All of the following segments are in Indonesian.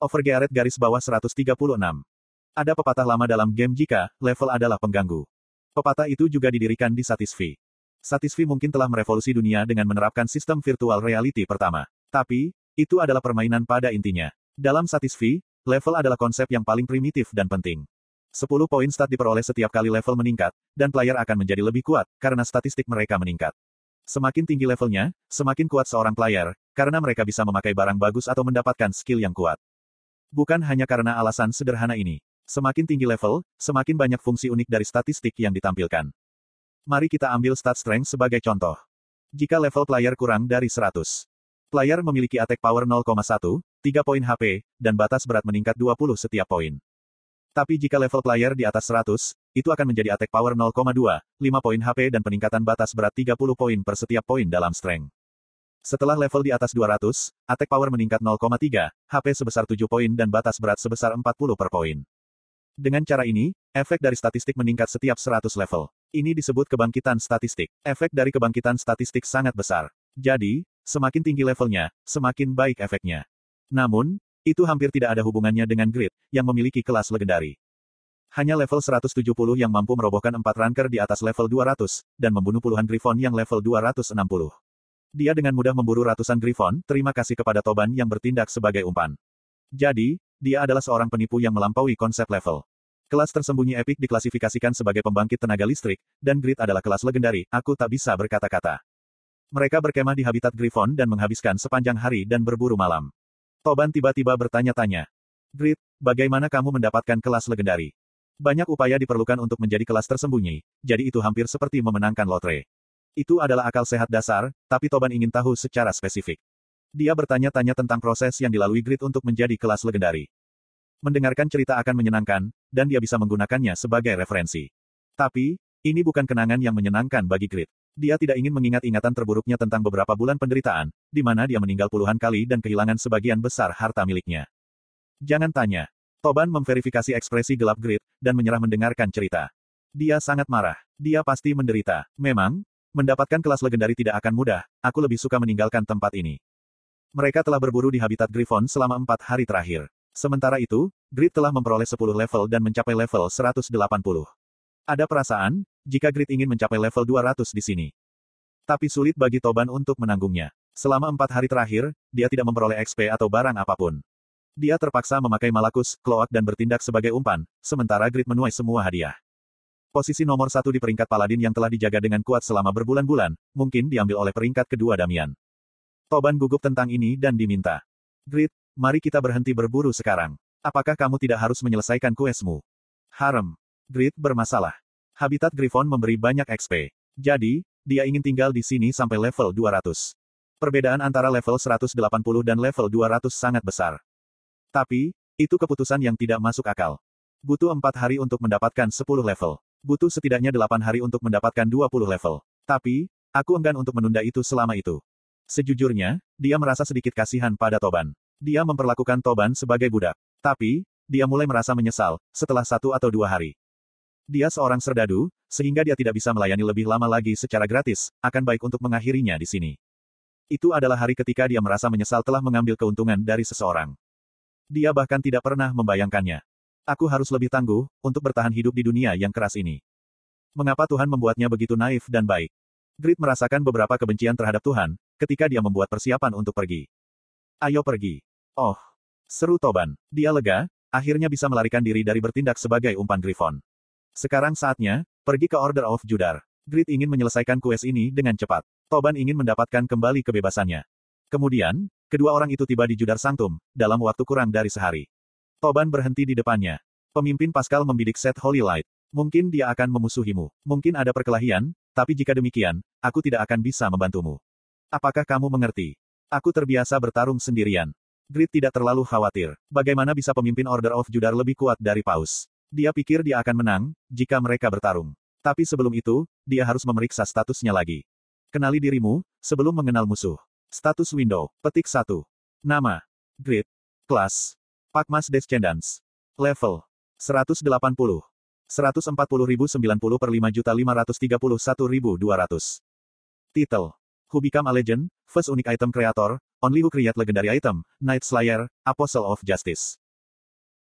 Overgearet garis bawah 136. Ada pepatah lama dalam game jika level adalah pengganggu. Pepatah itu juga didirikan di Satisfy. Satisfy mungkin telah merevolusi dunia dengan menerapkan sistem virtual reality pertama. Tapi, itu adalah permainan pada intinya. Dalam Satisfy, level adalah konsep yang paling primitif dan penting. 10 poin stat diperoleh setiap kali level meningkat, dan player akan menjadi lebih kuat, karena statistik mereka meningkat. Semakin tinggi levelnya, semakin kuat seorang player, karena mereka bisa memakai barang bagus atau mendapatkan skill yang kuat. Bukan hanya karena alasan sederhana ini. Semakin tinggi level, semakin banyak fungsi unik dari statistik yang ditampilkan. Mari kita ambil stat strength sebagai contoh. Jika level player kurang dari 100, player memiliki attack power 0,1, 3 poin HP, dan batas berat meningkat 20 setiap poin. Tapi jika level player di atas 100, itu akan menjadi attack power 0,2, 5 poin HP dan peningkatan batas berat 30 poin per setiap poin dalam strength. Setelah level di atas 200, attack power meningkat 0,3, HP sebesar 7 poin dan batas berat sebesar 40 per poin. Dengan cara ini, efek dari statistik meningkat setiap 100 level. Ini disebut kebangkitan statistik. Efek dari kebangkitan statistik sangat besar. Jadi, semakin tinggi levelnya, semakin baik efeknya. Namun, itu hampir tidak ada hubungannya dengan grid, yang memiliki kelas legendari. Hanya level 170 yang mampu merobohkan empat ranker di atas level 200, dan membunuh puluhan Griffon yang level 260. Dia dengan mudah memburu ratusan Griffon, terima kasih kepada Toban yang bertindak sebagai umpan. Jadi, dia adalah seorang penipu yang melampaui konsep level. Kelas tersembunyi epik diklasifikasikan sebagai pembangkit tenaga listrik, dan Grid adalah kelas legendari, aku tak bisa berkata-kata. Mereka berkemah di habitat Griffon dan menghabiskan sepanjang hari dan berburu malam. Toban tiba-tiba bertanya-tanya. Grid, bagaimana kamu mendapatkan kelas legendari? Banyak upaya diperlukan untuk menjadi kelas tersembunyi, jadi itu hampir seperti memenangkan lotre. Itu adalah akal sehat dasar, tapi Toban ingin tahu secara spesifik. Dia bertanya-tanya tentang proses yang dilalui Grid untuk menjadi kelas legendari. Mendengarkan cerita akan menyenangkan, dan dia bisa menggunakannya sebagai referensi. Tapi, ini bukan kenangan yang menyenangkan bagi Grid. Dia tidak ingin mengingat ingatan terburuknya tentang beberapa bulan penderitaan, di mana dia meninggal puluhan kali dan kehilangan sebagian besar harta miliknya. Jangan tanya. Toban memverifikasi ekspresi gelap Grid, dan menyerah mendengarkan cerita. Dia sangat marah. Dia pasti menderita. Memang, mendapatkan kelas legendari tidak akan mudah, aku lebih suka meninggalkan tempat ini. Mereka telah berburu di habitat Griffon selama empat hari terakhir. Sementara itu, Grid telah memperoleh 10 level dan mencapai level 180. Ada perasaan, jika Grid ingin mencapai level 200 di sini. Tapi sulit bagi Toban untuk menanggungnya. Selama empat hari terakhir, dia tidak memperoleh XP atau barang apa pun. Dia terpaksa memakai Malakus, Kloak dan bertindak sebagai umpan, sementara Grid menuai semua hadiah. Posisi nomor satu di peringkat Paladin yang telah dijaga dengan kuat selama berbulan-bulan, mungkin diambil oleh peringkat kedua Damian. Toban gugup tentang ini dan diminta. Grid, Mari kita berhenti berburu sekarang. Apakah kamu tidak harus menyelesaikan kuesmu? Harem. Grid bermasalah. Habitat Griffon memberi banyak XP. Jadi, dia ingin tinggal di sini sampai level 200. Perbedaan antara level 180 dan level 200 sangat besar. Tapi, itu keputusan yang tidak masuk akal. Butuh 4 hari untuk mendapatkan 10 level. Butuh setidaknya 8 hari untuk mendapatkan 20 level. Tapi, aku enggan untuk menunda itu selama itu. Sejujurnya, dia merasa sedikit kasihan pada Toban. Dia memperlakukan Toban sebagai budak. Tapi, dia mulai merasa menyesal, setelah satu atau dua hari. Dia seorang serdadu, sehingga dia tidak bisa melayani lebih lama lagi secara gratis, akan baik untuk mengakhirinya di sini. Itu adalah hari ketika dia merasa menyesal telah mengambil keuntungan dari seseorang. Dia bahkan tidak pernah membayangkannya. Aku harus lebih tangguh, untuk bertahan hidup di dunia yang keras ini. Mengapa Tuhan membuatnya begitu naif dan baik? Grit merasakan beberapa kebencian terhadap Tuhan, ketika dia membuat persiapan untuk pergi. Ayo pergi. Oh. Seru Toban. Dia lega, akhirnya bisa melarikan diri dari bertindak sebagai umpan Griffon. Sekarang saatnya, pergi ke Order of Judar. Grid ingin menyelesaikan kues ini dengan cepat. Toban ingin mendapatkan kembali kebebasannya. Kemudian, kedua orang itu tiba di Judar Sanctum, dalam waktu kurang dari sehari. Toban berhenti di depannya. Pemimpin Pascal membidik Set Holy Light. Mungkin dia akan memusuhimu. Mungkin ada perkelahian, tapi jika demikian, aku tidak akan bisa membantumu. Apakah kamu mengerti? Aku terbiasa bertarung sendirian. Grid tidak terlalu khawatir. Bagaimana bisa pemimpin Order of Judar lebih kuat dari Paus? Dia pikir dia akan menang, jika mereka bertarung. Tapi sebelum itu, dia harus memeriksa statusnya lagi. Kenali dirimu, sebelum mengenal musuh. Status window, petik 1. Nama. Grid. Kelas. Pakmas Descendants. Level. 180. 140.090 per 5.531.200. Titel. Who Become a Legend, First Unique Item Creator, only who create legendary item, Night Slayer, Apostle of Justice.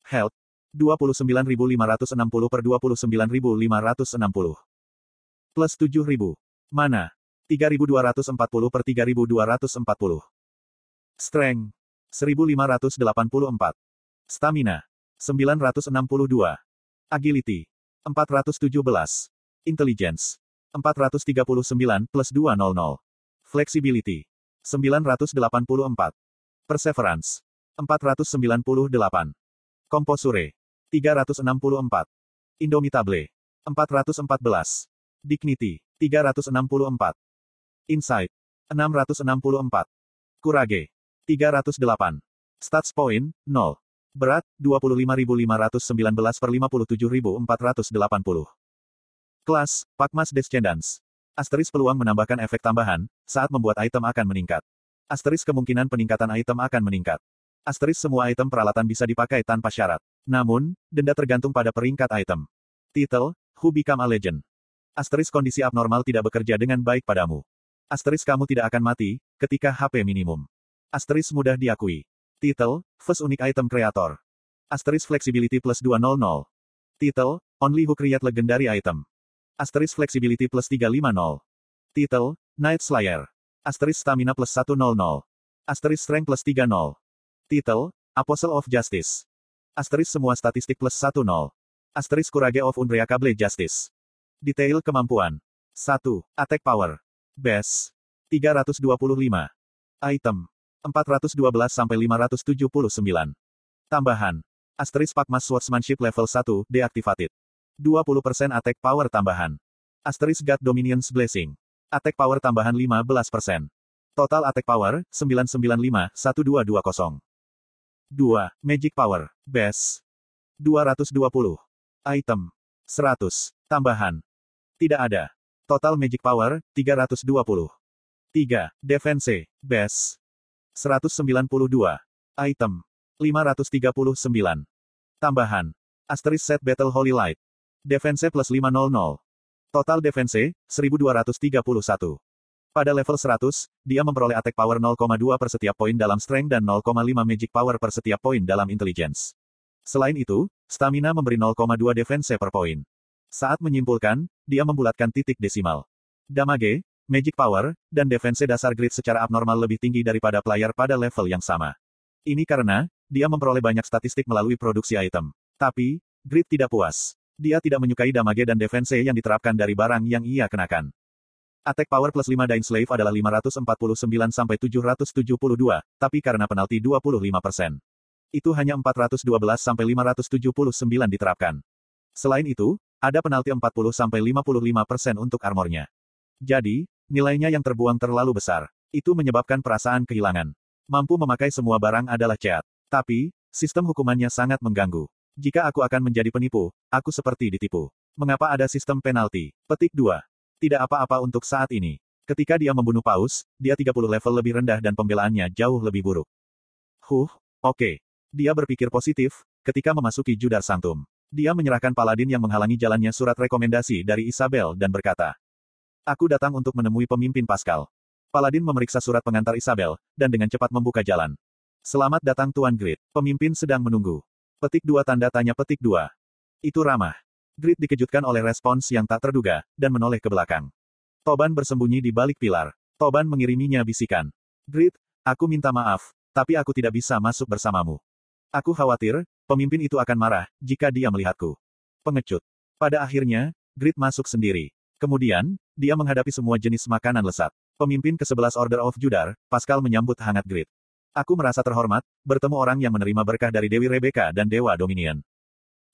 Health, 29.560 per 29.560. Plus 7.000. Mana, 3.240 per 3.240. Strength, 1.584. Stamina, 962. Agility, 417. Intelligence, 439 plus 200. Flexibility, 984. Perseverance, 498. Composure, 364. Indomitable, 414. Dignity, 364. Insight, 664. Courage, 308. Stats point, 0. Berat, 25.519 per 57.480. Kelas, Pakmas Descendants. Asteris peluang menambahkan efek tambahan, saat membuat item akan meningkat. Asteris kemungkinan peningkatan item akan meningkat. Asteris semua item peralatan bisa dipakai tanpa syarat. Namun, denda tergantung pada peringkat item. Title, Who Become a Legend. Asteris kondisi abnormal tidak bekerja dengan baik padamu. Asteris kamu tidak akan mati, ketika HP minimum. Asteris mudah diakui. Title, First Unique Item Creator. Asteris Flexibility plus 200. Title, Only Who Create Legendary Item. Asteris Flexibility plus 350. Title, Night Slayer. Asteris Stamina plus 100. Asteris Strength plus 30. Title, Apostle of Justice. Asteris semua statistik plus 10. Asteris Courage of Unbreakable Justice. Detail kemampuan. 1. Attack Power. Base. 325. Item. 412 sampai 579. Tambahan. Asteris Pakmas Swordsmanship level 1, deactivated. 20% attack power tambahan. Asterisk God Dominion's Blessing. Attack power tambahan 15%. Total attack power, 995, 1220. 2. Magic Power. Base. 220. Item. 100. Tambahan. Tidak ada. Total Magic Power, 320. 3. Defense. Base. 192. Item. 539. Tambahan. Asterisk Set Battle Holy Light. Defense plus 500. Total defense, 1231. Pada level 100, dia memperoleh attack power 0,2 per setiap poin dalam strength dan 0,5 magic power per setiap poin dalam intelligence. Selain itu, stamina memberi 0,2 defense per poin. Saat menyimpulkan, dia membulatkan titik desimal. Damage, magic power, dan defense dasar grid secara abnormal lebih tinggi daripada player pada level yang sama. Ini karena, dia memperoleh banyak statistik melalui produksi item. Tapi, grid tidak puas. Dia tidak menyukai damage dan defense yang diterapkan dari barang yang ia kenakan. Attack power plus 5 Dying Slave adalah 549 sampai 772, tapi karena penalti 25%. Itu hanya 412 sampai 579 diterapkan. Selain itu, ada penalti 40 sampai 55% untuk armornya. Jadi, nilainya yang terbuang terlalu besar. Itu menyebabkan perasaan kehilangan. Mampu memakai semua barang adalah ceat. Tapi, sistem hukumannya sangat mengganggu. Jika aku akan menjadi penipu, aku seperti ditipu. Mengapa ada sistem penalti? Petik 2. Tidak apa-apa untuk saat ini. Ketika dia membunuh Paus, dia 30 level lebih rendah dan pembelaannya jauh lebih buruk. Huh, oke. Okay. Dia berpikir positif, ketika memasuki Judar Sanctum. Dia menyerahkan Paladin yang menghalangi jalannya surat rekomendasi dari Isabel dan berkata, Aku datang untuk menemui pemimpin Pascal. Paladin memeriksa surat pengantar Isabel, dan dengan cepat membuka jalan. Selamat datang Tuan Grid. Pemimpin sedang menunggu. Petik dua tanda tanya petik dua. Itu ramah. Grid dikejutkan oleh respons yang tak terduga, dan menoleh ke belakang. Toban bersembunyi di balik pilar. Toban mengiriminya bisikan. Grid, aku minta maaf, tapi aku tidak bisa masuk bersamamu. Aku khawatir, pemimpin itu akan marah, jika dia melihatku. Pengecut. Pada akhirnya, Grid masuk sendiri. Kemudian, dia menghadapi semua jenis makanan lesat. Pemimpin ke-11 Order of Judar, Pascal menyambut hangat Grid. Aku merasa terhormat, bertemu orang yang menerima berkah dari Dewi Rebecca dan Dewa Dominion.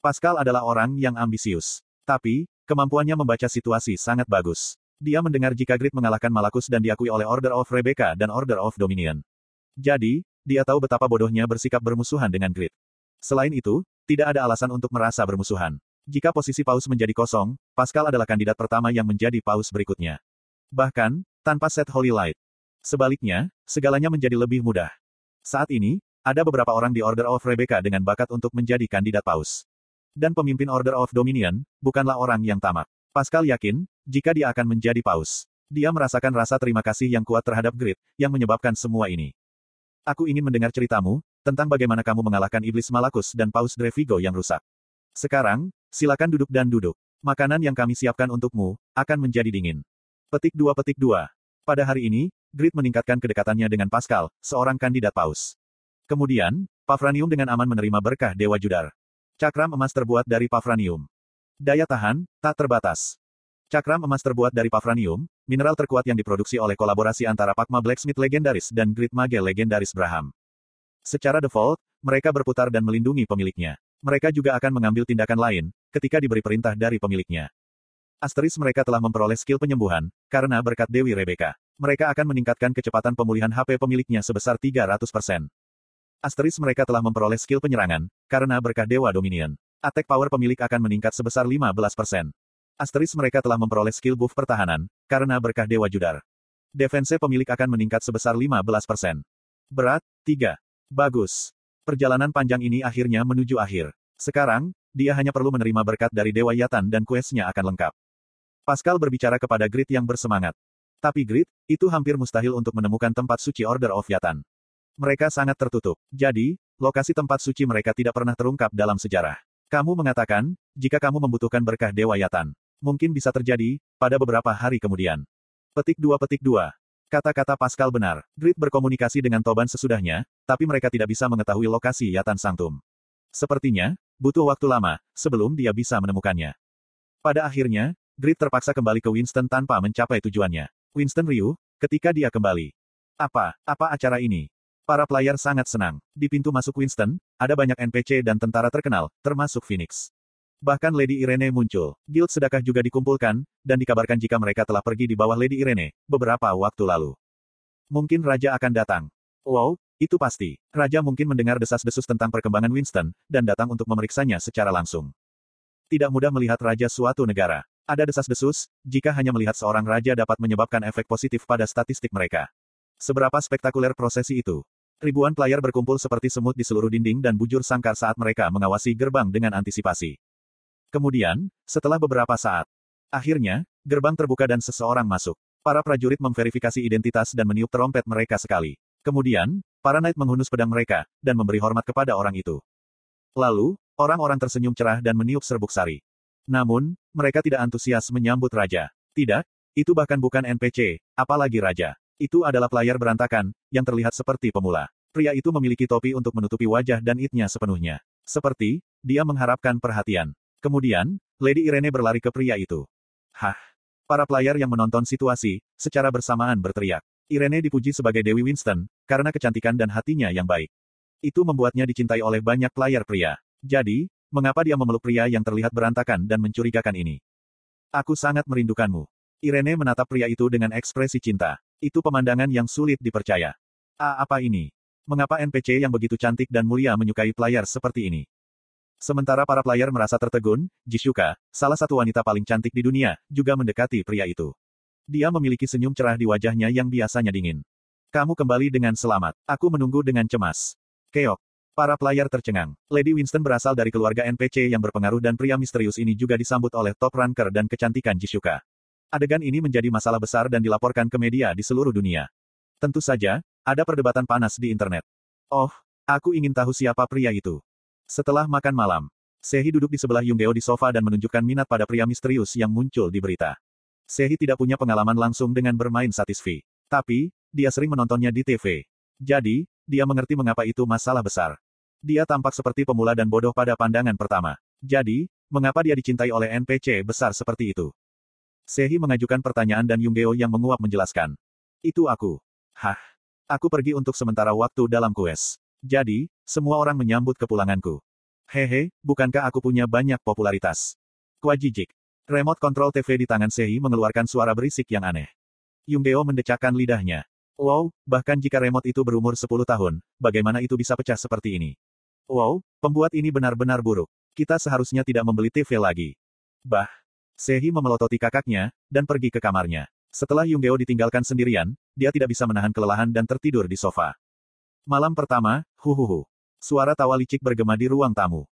Pascal adalah orang yang ambisius. Tapi, kemampuannya membaca situasi sangat bagus. Dia mendengar jika Grid mengalahkan Malakus dan diakui oleh Order of Rebecca dan Order of Dominion. Jadi, dia tahu betapa bodohnya bersikap bermusuhan dengan Grid. Selain itu, tidak ada alasan untuk merasa bermusuhan. Jika posisi paus menjadi kosong, Pascal adalah kandidat pertama yang menjadi paus berikutnya. Bahkan, tanpa set Holy Light. Sebaliknya, segalanya menjadi lebih mudah. Saat ini, ada beberapa orang di Order of Rebecca dengan bakat untuk menjadi kandidat paus. Dan pemimpin Order of Dominion, bukanlah orang yang tamak. Pascal yakin, jika dia akan menjadi paus. Dia merasakan rasa terima kasih yang kuat terhadap Grid, yang menyebabkan semua ini. Aku ingin mendengar ceritamu, tentang bagaimana kamu mengalahkan iblis Malakus dan Paus Drevigo yang rusak. Sekarang, silakan duduk dan duduk. Makanan yang kami siapkan untukmu, akan menjadi dingin. Petik 2 Petik 2. Pada hari ini, Grid meningkatkan kedekatannya dengan Pascal, seorang kandidat paus. Kemudian, Pafranium dengan aman menerima berkah Dewa Judar. Cakram emas terbuat dari Pafranium. Daya tahan, tak terbatas. Cakram emas terbuat dari Pafranium, mineral terkuat yang diproduksi oleh kolaborasi antara Pakma Blacksmith legendaris dan Grid Mage legendaris Braham. Secara default, mereka berputar dan melindungi pemiliknya. Mereka juga akan mengambil tindakan lain, ketika diberi perintah dari pemiliknya. Asteris mereka telah memperoleh skill penyembuhan, karena berkat Dewi Rebecca. Mereka akan meningkatkan kecepatan pemulihan HP pemiliknya sebesar 300%. Asteris mereka telah memperoleh skill penyerangan, karena berkah Dewa Dominion. Attack power pemilik akan meningkat sebesar 15%. Asteris mereka telah memperoleh skill buff pertahanan, karena berkah Dewa Judar. Defense pemilik akan meningkat sebesar 15%. Berat, 3. Bagus. Perjalanan panjang ini akhirnya menuju akhir. Sekarang, dia hanya perlu menerima berkat dari Dewa Yatan dan questnya akan lengkap. Pascal berbicara kepada Grid yang bersemangat. Tapi Grid, itu hampir mustahil untuk menemukan tempat suci Order of Yatan. Mereka sangat tertutup. Jadi, lokasi tempat suci mereka tidak pernah terungkap dalam sejarah. Kamu mengatakan, jika kamu membutuhkan berkah Dewa Yatan, mungkin bisa terjadi, pada beberapa hari kemudian. Petik 2 Petik 2. Kata-kata Pascal benar. Grid berkomunikasi dengan Toban sesudahnya, tapi mereka tidak bisa mengetahui lokasi Yatan Sanctum. Sepertinya, butuh waktu lama, sebelum dia bisa menemukannya. Pada akhirnya, Grid terpaksa kembali ke Winston tanpa mencapai tujuannya. Winston Ryu, ketika dia kembali. Apa, apa acara ini? Para player sangat senang. Di pintu masuk Winston, ada banyak NPC dan tentara terkenal, termasuk Phoenix. Bahkan Lady Irene muncul. Guild sedekah juga dikumpulkan, dan dikabarkan jika mereka telah pergi di bawah Lady Irene, beberapa waktu lalu. Mungkin Raja akan datang. Wow, itu pasti. Raja mungkin mendengar desas-desus tentang perkembangan Winston, dan datang untuk memeriksanya secara langsung. Tidak mudah melihat Raja suatu negara. Ada desas-desus, jika hanya melihat seorang raja dapat menyebabkan efek positif pada statistik mereka. Seberapa spektakuler prosesi itu? Ribuan player berkumpul seperti semut di seluruh dinding dan bujur sangkar saat mereka mengawasi gerbang dengan antisipasi. Kemudian, setelah beberapa saat, akhirnya, gerbang terbuka dan seseorang masuk. Para prajurit memverifikasi identitas dan meniup trompet mereka sekali. Kemudian, para knight menghunus pedang mereka, dan memberi hormat kepada orang itu. Lalu, orang-orang tersenyum cerah dan meniup serbuk sari. Namun, mereka tidak antusias menyambut raja. Tidak, itu bahkan bukan NPC, apalagi raja. Itu adalah player berantakan, yang terlihat seperti pemula. Pria itu memiliki topi untuk menutupi wajah dan itnya sepenuhnya. Seperti, dia mengharapkan perhatian. Kemudian, Lady Irene berlari ke pria itu. Hah! Para player yang menonton situasi, secara bersamaan berteriak. Irene dipuji sebagai Dewi Winston, karena kecantikan dan hatinya yang baik. Itu membuatnya dicintai oleh banyak player pria. Jadi, mengapa dia memeluk pria yang terlihat berantakan dan mencurigakan ini? Aku sangat merindukanmu. Irene menatap pria itu dengan ekspresi cinta. Itu pemandangan yang sulit dipercaya. Ah, apa ini? Mengapa NPC yang begitu cantik dan mulia menyukai player seperti ini? Sementara para player merasa tertegun, Jishuka, salah satu wanita paling cantik di dunia, juga mendekati pria itu. Dia memiliki senyum cerah di wajahnya yang biasanya dingin. Kamu kembali dengan selamat. Aku menunggu dengan cemas. Keok. Para player tercengang. Lady Winston berasal dari keluarga NPC yang berpengaruh dan pria misterius ini juga disambut oleh top ranker dan kecantikan Jishuka. Adegan ini menjadi masalah besar dan dilaporkan ke media di seluruh dunia. Tentu saja, ada perdebatan panas di internet. Oh, aku ingin tahu siapa pria itu. Setelah makan malam, Sehi duduk di sebelah Yunggeo di sofa dan menunjukkan minat pada pria misterius yang muncul di berita. Sehi tidak punya pengalaman langsung dengan bermain satisfi. Tapi, dia sering menontonnya di TV. Jadi, dia mengerti mengapa itu masalah besar. Dia tampak seperti pemula dan bodoh pada pandangan pertama. Jadi, mengapa dia dicintai oleh NPC besar seperti itu? Sehi mengajukan pertanyaan dan Yunggeo yang menguap menjelaskan. Itu aku. Hah? Aku pergi untuk sementara waktu dalam kues. Jadi, semua orang menyambut kepulanganku. Hehe, bukankah aku punya banyak popularitas? Kuajijik. Remote control TV di tangan Sehi mengeluarkan suara berisik yang aneh. Yunggeo mendecakkan lidahnya. Wow, bahkan jika remote itu berumur 10 tahun, bagaimana itu bisa pecah seperti ini? Wow, pembuat ini benar-benar buruk. Kita seharusnya tidak membeli TV lagi. Bah, Sehi memelototi kakaknya, dan pergi ke kamarnya. Setelah Yunggeo ditinggalkan sendirian, dia tidak bisa menahan kelelahan dan tertidur di sofa. Malam pertama, huhuhu. Suara tawa licik bergema di ruang tamu.